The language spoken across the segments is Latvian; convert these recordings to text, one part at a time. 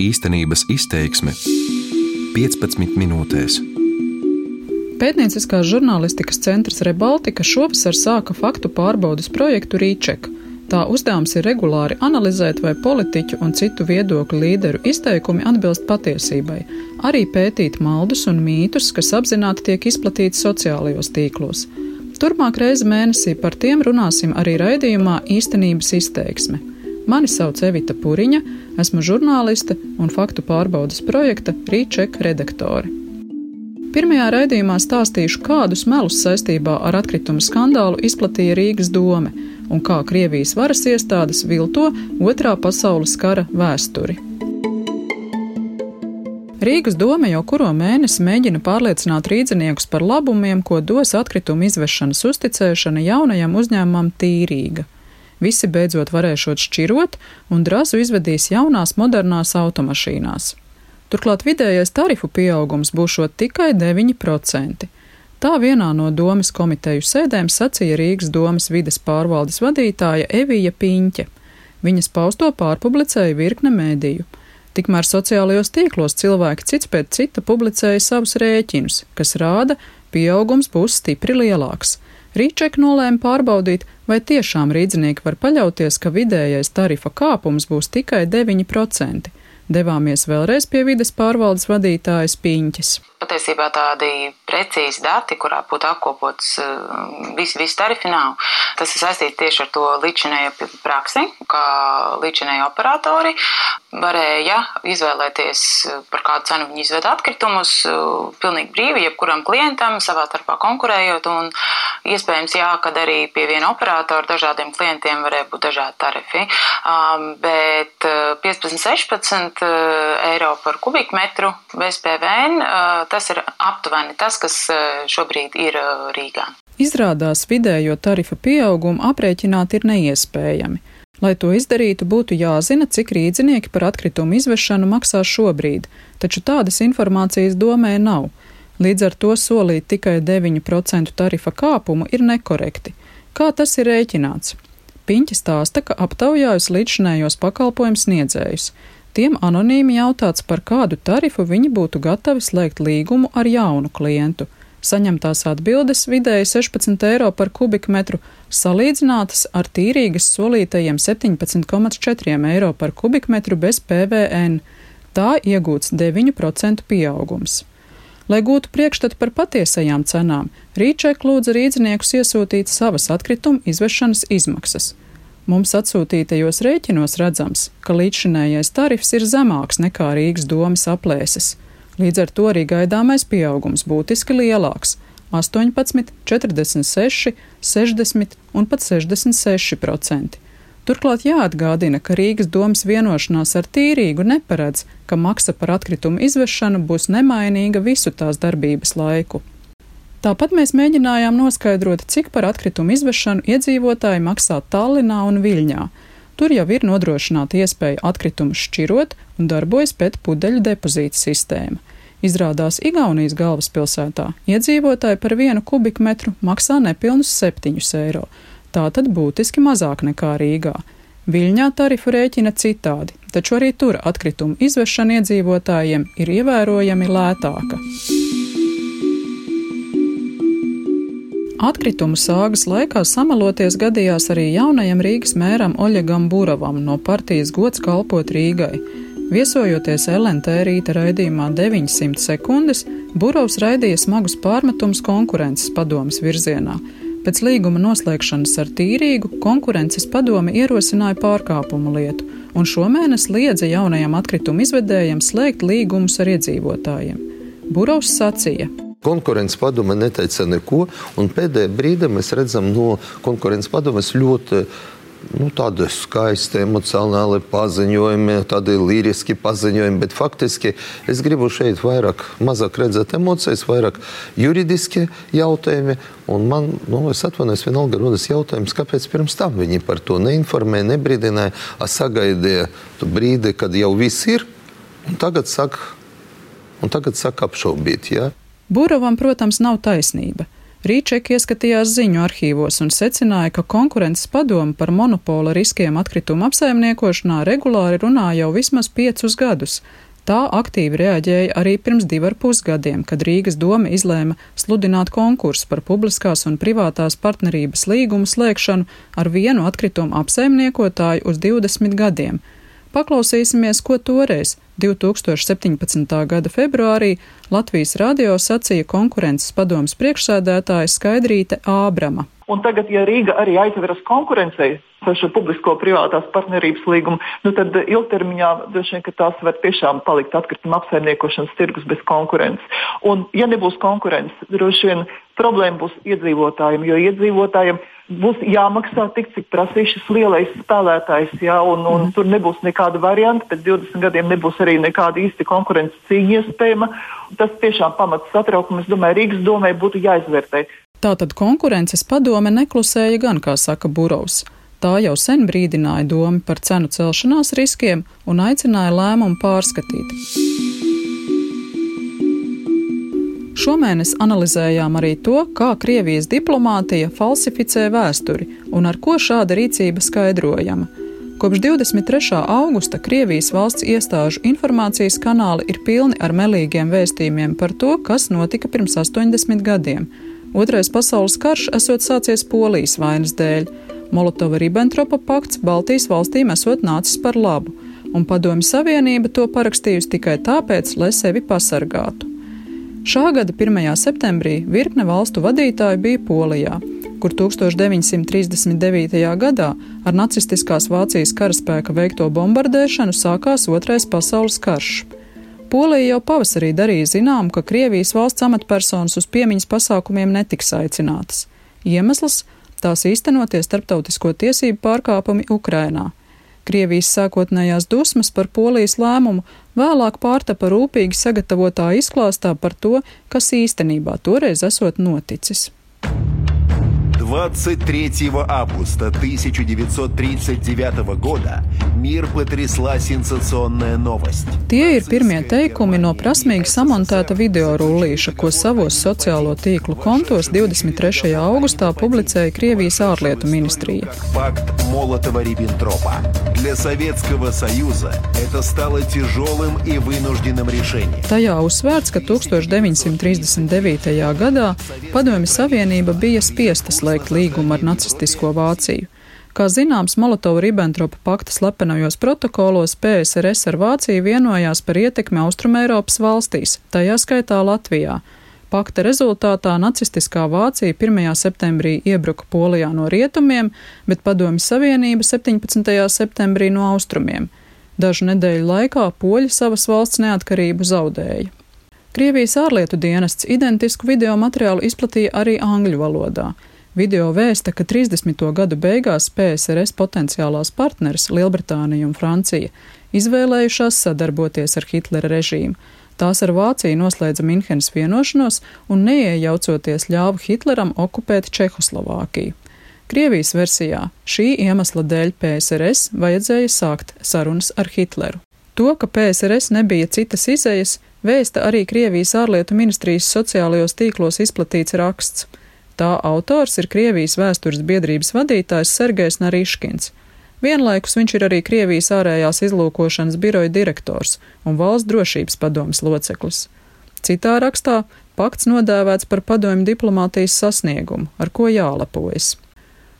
Īstenības izteiksme 15 minūtēs. Pētnieciskās žurnālistikas centrs Rebaltika šovasar sāka faktu pārbaudas projektu Rīčeka. Tā uzdevums ir regulāri analizēt, vai politiķu un citu viedokļu līderu izteikumi atbilst patiesībai, arī pētīt maldus un mītus, kas apzināti tiek izplatīti sociālajos tīklos. Turpmāk reizi mēnesī par tiem runāsim arī raidījumā Īstenības izteiksme. Mani sauc Evita Puriņa, esmu žurnāliste un faktu pārbaudas projekta Rīčeka redaktore. Pirmajā raidījumā stāstīšu, kādus melus saistībā ar atkritumu skandālu izplatīja Rīgas dome un kā Krievijas varas iestādes vilto otrā pasaules kara vēsturi. Rīgas doma jau kuro mēnesi mēģina pārliecināt rīdziniekus par labumiem, ko dos atkritumu izvešanas uzticēšana jaunajam uzņēmumam Tīrīga. Visi beidzot varēšot šķirot un drazu izvedīs jaunās modernās automašīnās. Turklāt vidējais tarifu pieaugums būšot tikai 9%. Tā vienā no domas komiteju sēdēm sacīja Rīgas domas vides pārvaldes vadītāja Evija Piņķe. Viņas pausto pārpublicēja virkne mēdīju. Tikmēr sociālajos tīklos cilvēki cits pēc cita publicēja savus rēķinus, kas rāda, pieaugums būs stipri lielāks. Rīček nolēma pārbaudīt, vai tiešām rīdzinieki var paļauties, ka vidējais tarifa kāpums būs tikai 9%. Devāmies vēlreiz pie vides pārvaldes vadītājas Piņķis patiesībā tādi precīzi dati, kurā būtu apkopots eh, visi, visi tarifi nav. Tas ir saistīts tieši ar to līdzinējo praksi, kā līdzinējo operatori varēja izvēlēties, eh, par kādu cenu viņi izved atkritumus, eh, pilnīgi brīvi, jebkuram klientam, savā starpā konkurējot, un iespējams, jā, kad arī pie viena operatora dažādiem klientiem varēja būt dažādi tarifi, bet 15-16 eiro par kubikmetru bez PVN tas ir aptuveni tas, kas eh, šobrīd ir eh, Rīgā. Izrādās vidējo tarifa pieaugumu aprēķināt ir neiespējami. Lai to izdarītu, būtu jāzina, cik rīdzinieki par atkritumu izvešanu maksā šobrīd, taču tādas informācijas domē nav. Līdz ar to solīt tikai 9% tarifa kāpumu ir nekorekti. Kā tas ir rēķināts? Piņķis stāsta, ka aptaujājas līdzšinējos pakalpojumu sniedzējus. Tiem anonīmi jautāts, par kādu tarifu viņi būtu gatavi slēgt līgumu ar jaunu klientu. Saņemtās atbildes vidēji 16 eiro par kubikmetru, salīdzinātas ar tīrīgas solītajiem 17,4 eiro par kubikmetru bez PVN. Tā iegūts 9% pieaugums. Lai gūtu priekšstatu par patiesajām cenām, Rīčēk lūdza rīdziniekus iesūtīt savas atkrituma izvešanas izmaksas. Mums atsūtītajos rēķinos redzams, ka līdzšinējais tarifs ir zemāks nekā Rīgas domas aplēses. Līdz ar to arī gaidāmais pieaugums būtiski lielāks - 18, 46, 60 un pat 66 procenti. Turklāt jāatgādina, ka Rīgas domas vienošanās ar tīrīgu neparedz, ka maksa par atkritumu izvešanu būs nemainīga visu tās darbības laiku. Tāpat mēs mēģinājām noskaidrot, cik par atkritumu izvešanu iedzīvotāji maksā Tallinā un Viļņā. Tur jau ir nodrošināta iespēja atkritumus šķirot un darbojas pēc pudeļu depozīta sistēma. Izrādās Igaunijas galvaspilsētā iedzīvotāji par vienu kubikmetru maksā nepilnus 7 eiro, tātad būtiski mazāk nekā Rīgā. Viļņā tarifu rēķina citādi, taču arī tur atkritumu izvešana iedzīvotājiem ir ievērojami lētāka. Atkritumu sāgas laikā samaloties gadījās arī jaunajam Rīgas mēram Oļegam Buravam no partijas gods kalpot Rīgai. Viesojoties LNT rīta raidījumā 900 sekundes, Burovs raidīja smagus pārmetumus konkurences padomas virzienā. Pēc līguma noslēgšanas ar tīrīgu konkurences padome ierosināja pārkāpumu lietu, un šomēnes liedza jaunajam atkritumu izvedējam slēgt līgumus ar iedzīvotājiem. Burovs sacīja: Konkurences padome neteica neko, un pēdējā brīdī mēs redzam no konkurences padomes ļoti nu, tādi skaisti emocionāli paziņojumi, tādi liriski paziņojumi, bet faktiski es gribu šeit vairāk, mazāk redzēt emocijas, vairāk juridiski jautājumi. Un man, nu, es atvainojos, vienalga rodas jautājums, kāpēc pirms tam viņi par to neinformēja, nebrīdināja, sagaidīja brīdi, kad jau viss ir, un tagad saka, un tagad saka apšaubīt. Ja? Burovam, protams, nav taisnība. Rīček ieskatījās ziņu arhīvos un secināja, ka konkurences padoma par monopola riskiem atkritumu apsaimniekošanā regulāri runā jau vismaz piecus gadus. Tā aktīvi reaģēja arī pirms divu ar pus gadiem, kad Rīgas doma izlēma sludināt konkursu par publiskās un privātās partnerības līgumu slēgšanu ar vienu atkritumu apsaimniekotāju uz 20 gadiem. Paklausīsimies, ko toreiz, 2017. gada februārī, Latvijas radio sacīja konkurences padomas priekšsēdētāja Skaidrīte Ābrama. Un tagad, ja Rīga arī aizveras konkurencei par šo publisko-privātās partnerības līgumu, nu tad ilgtermiņā droši vien tās var tiešām palikt atkrituma apsaimniekošanas tirgus bez konkurences. Un, ja nebūs konkurences, droši vien problēma būs iedzīvotājiem, jo iedzīvotājiem būs jāmaksā tik, cik prasīs šis lielais spēlētājs, jā, un, un mm. tur nebūs nekāda varianta, pēc 20 gadiem nebūs arī nekāda īsti konkurences cīņa iespējama. Tas tiešām pamats satraukumu, es domāju, Rīgas domē būtu jāizvērtē. Tātad konkurences padome neklusēja gan, kā saka Burovs. Tā jau sen brīdināja domu par cenu celšanās riskiem un aicināja lēmumu pārskatīt. Šomēnes analizējām arī to, kā Krievijas diplomātija falsificē vēsturi un ar ko šāda rīcība skaidrojama. Kopš 23. augusta Krievijas valsts iestāžu informācijas kanāli ir pilni ar melīgiem vēstījumiem par to, kas notika pirms 80 gadiem Otrais pasaules karš esot sācies Polijas vainas dēļ. Molotova-Ribbentropa pakts Baltijas valstīm esot nācis par labu, un Padomju Savienība to parakstījusi tikai tāpēc, lai sevi pasargātu. Šā gada 1. septembrī virkne valstu vadītāji bija Polijā, kur 1939. gadā ar nacistiskās Vācijas karaspēka veikto bombardēšanu sākās Otrais pasaules karš. Polija jau pavasarī darīja zinām, ka Krievijas valsts amatpersonas uz piemiņas pasākumiem netiks aicinātas. Iemesls - tās īstenotie starptautisko tiesību pārkāpumi Ukrainā. Krievijas sākotnējās dusmas par polijas lēmumu vēlāk pārtapa rūpīgi sagatavotā izklāstā par to, kas īstenībā toreiz esot noticis. 23 августа 1939 года мир потрясла сенсационная новость. Tie ir pirmie teikumi no prasmīgi samontēta video rullīša, ko savos sociālo tīklu kontos 23. augustā publicēja Krievijas ārlietu ministrija. Пакт Молотова-Риббентропа. Для Советского Союза это стало тяжелым и вынужденным решением. Tajā uzsvērts, ka 1939. gadā Padomju Savienība bija spiesta slēgt noslēgt līgumu ar nacistisko Vāciju. Kā zināms, Molotova-Ribbentropa pakta slepenajos protokolos PSRS ar Vāciju vienojās par ietekmi Austrumēropas valstīs, tajā skaitā Latvijā. Pakta rezultātā nacistiskā Vācija 1. septembrī iebruka Polijā no rietumiem, bet Padomju Savienība 17. septembrī no austrumiem. Dažu nedēļu laikā poļi savas valsts neatkarību zaudēja. Krievijas ārlietu dienests identisku video materiālu izplatīja arī angļu valodā. Video vēsta, ka 30. gadu beigās PSRS potenciālās partneres Lielbritānija un Francija izvēlējušās sadarboties ar Hitlera režīmu. Tās ar Vāciju noslēdza Minhenes vienošanos un neiejaucoties ļāva Hitleram okupēt Čehoslovākiju. Krievijas versijā šī iemesla dēļ PSRS vajadzēja sākt sarunas ar Hitleru. To, ka PSRS nebija citas izējas, vēsta arī Krievijas ārlietu ministrijas sociālajos tīklos izplatīts raksts. Tā autors ir Krievijas vēstures biedrības vadītājs Sergejs Nariškins. Vienlaikus viņš ir arī Krievijas ārējās izlūkošanas biroja direktors un valsts drošības padomas loceklis. Citā rakstā pakts nodēvēts par padomju diplomātijas sasniegumu, ar ko jālepojas.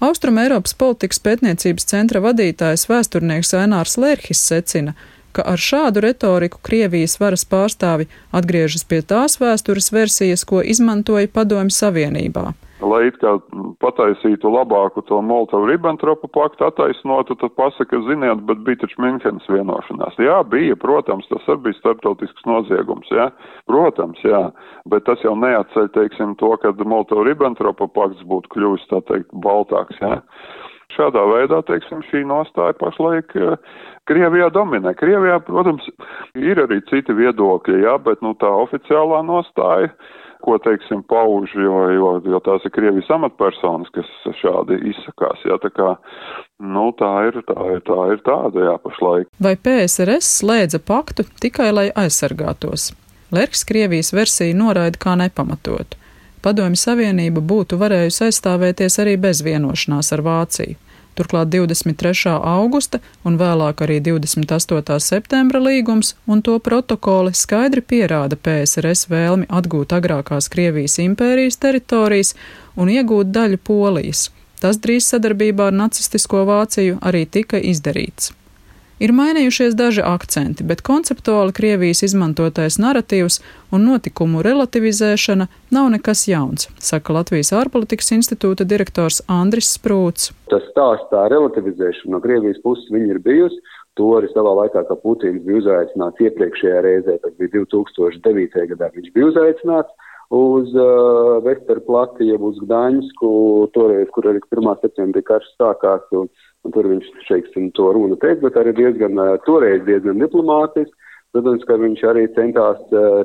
Austrum Eiropas politikas pētniecības centra vadītājs vēsturnieks Ainārs Lērhis secina, ka ar šādu retoriku Krievijas varas pārstāvi atgriežas pie tās vēstures versijas, ko izmantoja Padomju Savienībā. Lai it kā pataisītu labāku to Molotov-Ribbentropa paktu attaisnotu, tad pasaka, ziniet, bet bija taču Minhenes vienošanās. Jā, bija, protams, tas arī bija starptautisks noziegums, jā, protams, jā, bet tas jau neatceļ, teiksim, to, ka Molotov-Ribbentropa pakts būtu kļuvis, tā teikt, baltāks, jā. Šādā veidā, teiksim, šī nostāja pašlaik Krievijā dominē. Krievijā, protams, ir arī citi viedokļi, jā, bet nu, tā oficiālā nostāja, ko, teiksim, pauž, jo, jo, jo tās ir Krievijas amatpersonas, kas šādi izsakās, jā, tā kā, nu, tā ir, tā ir, tā ir tāda, jā, pašlaik. Vai PSRS slēdza paktu tikai, lai aizsargātos? Lerks Krievijas versiju noraida kā nepamatotu. Padomju Savienība būtu varējusi aizstāvēties arī bez vienošanās ar Vāciju. Turklāt 23. augusta un vēlāk arī 28. septembra līgums un to protokoli skaidri pierāda PSRS vēlmi atgūt agrākās Krievijas impērijas teritorijas un iegūt daļu Polijas. Tas drīz sadarbībā ar nacistisko Vāciju arī tika izdarīts. Ir mainījušies daži akcenti, bet konceptuāli Krievijas izmantotais narratīvs un notikumu relativizēšana nav nekas jauns, saka Latvijas ārpolitikas institūta direktors Andris Sprūts. Tas stāsts tā relativizēšana no Krievijas puses viņa ir bijusi. To arī savā laikā, kad Putins bija uzaicināts iepriekšējā reizē, tas bija 2009. gadā, viņš bija uzaicināts uz uh, Vesterplati, jeb uz Gdaņsku, toreiz, kur arī 1. septembrī karš sākās. Un, un tur viņš šeiksim, to runu teica, bet arī diezgan, toreiz diezgan diplomātiski. Protams, ka viņš arī centās,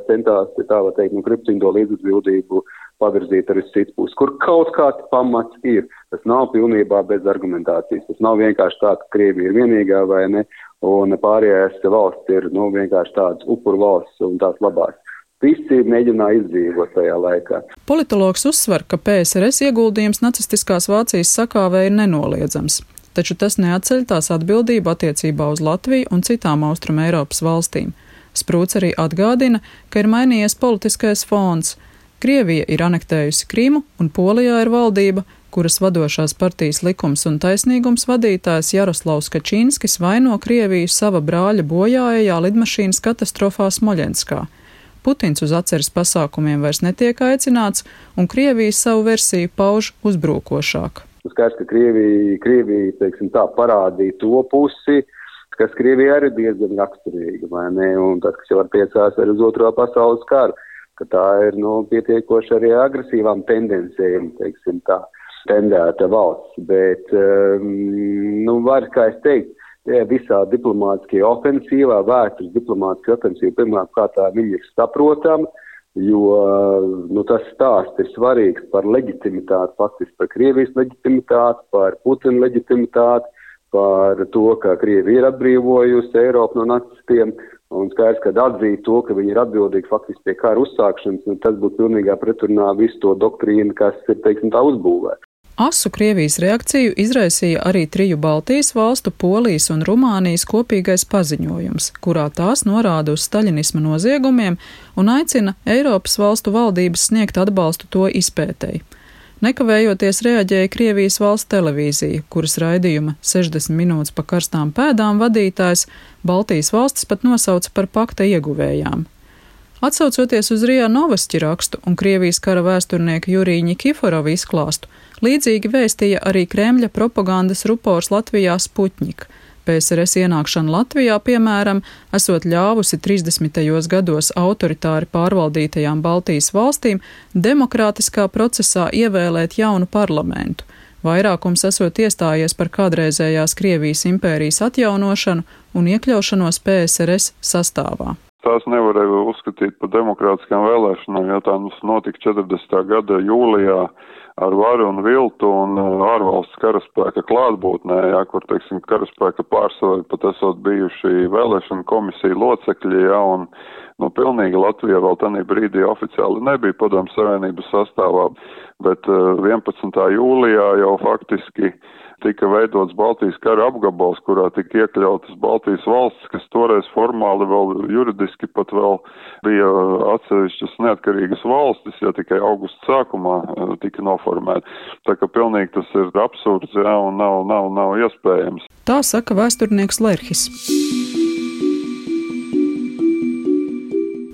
centās tā var teikt, nu, kriptiņo līdzatbildību pavirzīt arī citu pusi, kur kaut kāds pamats ir. Tas nav pilnībā bez argumentācijas. Tas nav vienkārši tā, ka Krievija ir vienīgā vai ne, un pārējās valsts ir, nu, vienkārši tādas upuru valsts un tās labās. Visi mēģināja izdzīvot tajā laikā. Politologs uzsver, ka PSRS ieguldījums nacistiskās Vācijas sakāvē ir nenoliedzams taču tas neatceļ tās atbildību attiecībā uz Latviju un citām Austrum Eiropas valstīm. Sprūts arī atgādina, ka ir mainījies politiskais fons. Krievija ir anektējusi Krimu un Polijā ir valdība, kuras vadošās partijas likums un taisnīgums vadītājs Jaroslavs Kačīnskis vaino Krieviju sava brāļa bojājā lidmašīnas katastrofā Smoļenskā. Putins uz atceres pasākumiem vairs netiek aicināts, un Krievija savu versiju pauž uzbrukošāk. Skaidrs, ka Krievija, Krievija teiksim, tā, parādīja to pusi, kas Krievijai arī diezgan raksturīga, vai ne? Un tas, kas jau var piecās arī uz otro pasaules karu, ka tā ir, nu, pietiekoši arī agresīvām tendencēm, teiksim tā, tendēta valsts. Bet, um, nu, var, kā es teiktu, visā diplomātiskajā ofensīvā, vērst uz diplomātisku ofensīvu, pirmkārt, kā tā viņi ir saprotama jo nu, tas stāsts ir svarīgs par leģitimitāti, faktiski par Krievijas leģitimitāti, par Putina leģitimitāti, par to, ka Krievija ir atbrīvojusi Eiropu no nacistiem. Un skaidrs, ka atzīt to, ka viņi ir atbildīgi faktiski pie kara uzsākšanas, nu, tas būtu pilnīgā pretrunā visu to doktrīnu, kas ir, teiksim, tā uzbūvēta. Asu Krievijas reakciju izraisīja arī triju Baltijas valstu, Polijas un Rumānijas kopīgais paziņojums, kurā tās norāda uz staļinisma noziegumiem un aicina Eiropas valstu valdības sniegt atbalstu to izpētēji. Nekavējoties reaģēja Krievijas valsts televīzija, kuras raidījuma 60 minūtes pa karstām pēdām vadītājs Baltijas valstis pat nosauca par pakta ieguvējām. Atsaucoties uz Rijā Novaski rakstu un Krievijas kara vēsturnieka Jurija Nikiforova izklāstu, līdzīgi vēstīja arī Kremļa propagandas rupors Latvijā Sputņika. PSRS ienākšana Latvijā, piemēram, esot ļāvusi 30. gados autoritāri pārvaldītajām Baltijas valstīm demokrātiskā procesā ievēlēt jaunu parlamentu. Vairākums esot iestājies par kādreizējās Krievijas impērijas atjaunošanu un iekļaušanos PSRS sastāvā tās nevarēja uzskatīt par demokrātiskām vēlēšanām, jo tā mums notika 40. gada jūlijā ar varu un viltu un uh, ārvalsts karaspēka klātbūtnē, jā, kur, teiksim, karaspēka pārstāvji pat esot bijuši vēlēšana komisija locekļi, jā, un, nu, pilnīgi Latvija vēl tanī brīdī oficiāli nebija padomu savienības sastāvā, bet uh, 11. jūlijā jau faktiski tika veidots Baltijas kara apgabals, kurā tika iekļautas Baltijas valsts, kas toreiz formāli vēl juridiski pat vēl bija atsevišķas neatkarīgas valstis, ja tikai augusta sākumā eh, tika noformēta. Tā ka pilnīgi tas ir absurds, jā, un nav, nav, nav iespējams. Tā saka vēsturnieks Lerhis.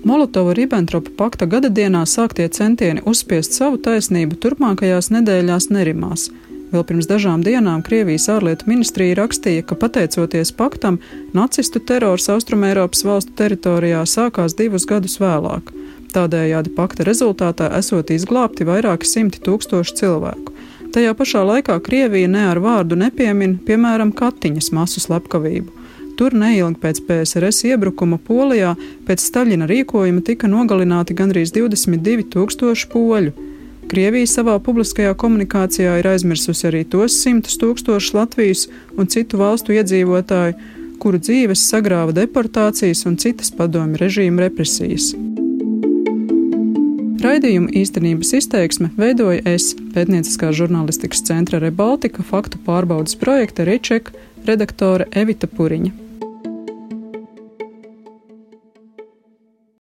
Molotova-Ribbentropa pakta gadadienā sāktie centieni uzspiest savu taisnību turpmākajās nedēļās nerimās. Vēl pirms dažām dienām Krievijas ārlietu ministrija rakstīja, ka pateicoties paktam, nacistu terors Austrumēropas valstu teritorijā sākās divus gadus vēlāk. Tādējādi pakta rezultātā esot izglābti vairāki simti tūkstoši cilvēku. Tajā pašā laikā Krievija ne ar vārdu nepiemin, piemēram, Katiņas masu slepkavību. Tur neilgi pēc PSRS iebrukuma Polijā pēc Staļina rīkojuma tika nogalināti gandrīz 22 tūkstoši poļu. Krievija savā publiskajā komunikācijā ir aizmirsusi arī tos simtus tūkstošus Latvijas un citu valstu iedzīvotāju, kuru dzīves sagrāva deportācijas un citas padomju režīma represijas. Raidījumu īstenības izteiksme veidoja es, pētnieciskā žurnālistikas centra Rebaltika faktu pārbaudas projekta Ričeka redaktore Evita Puriņa.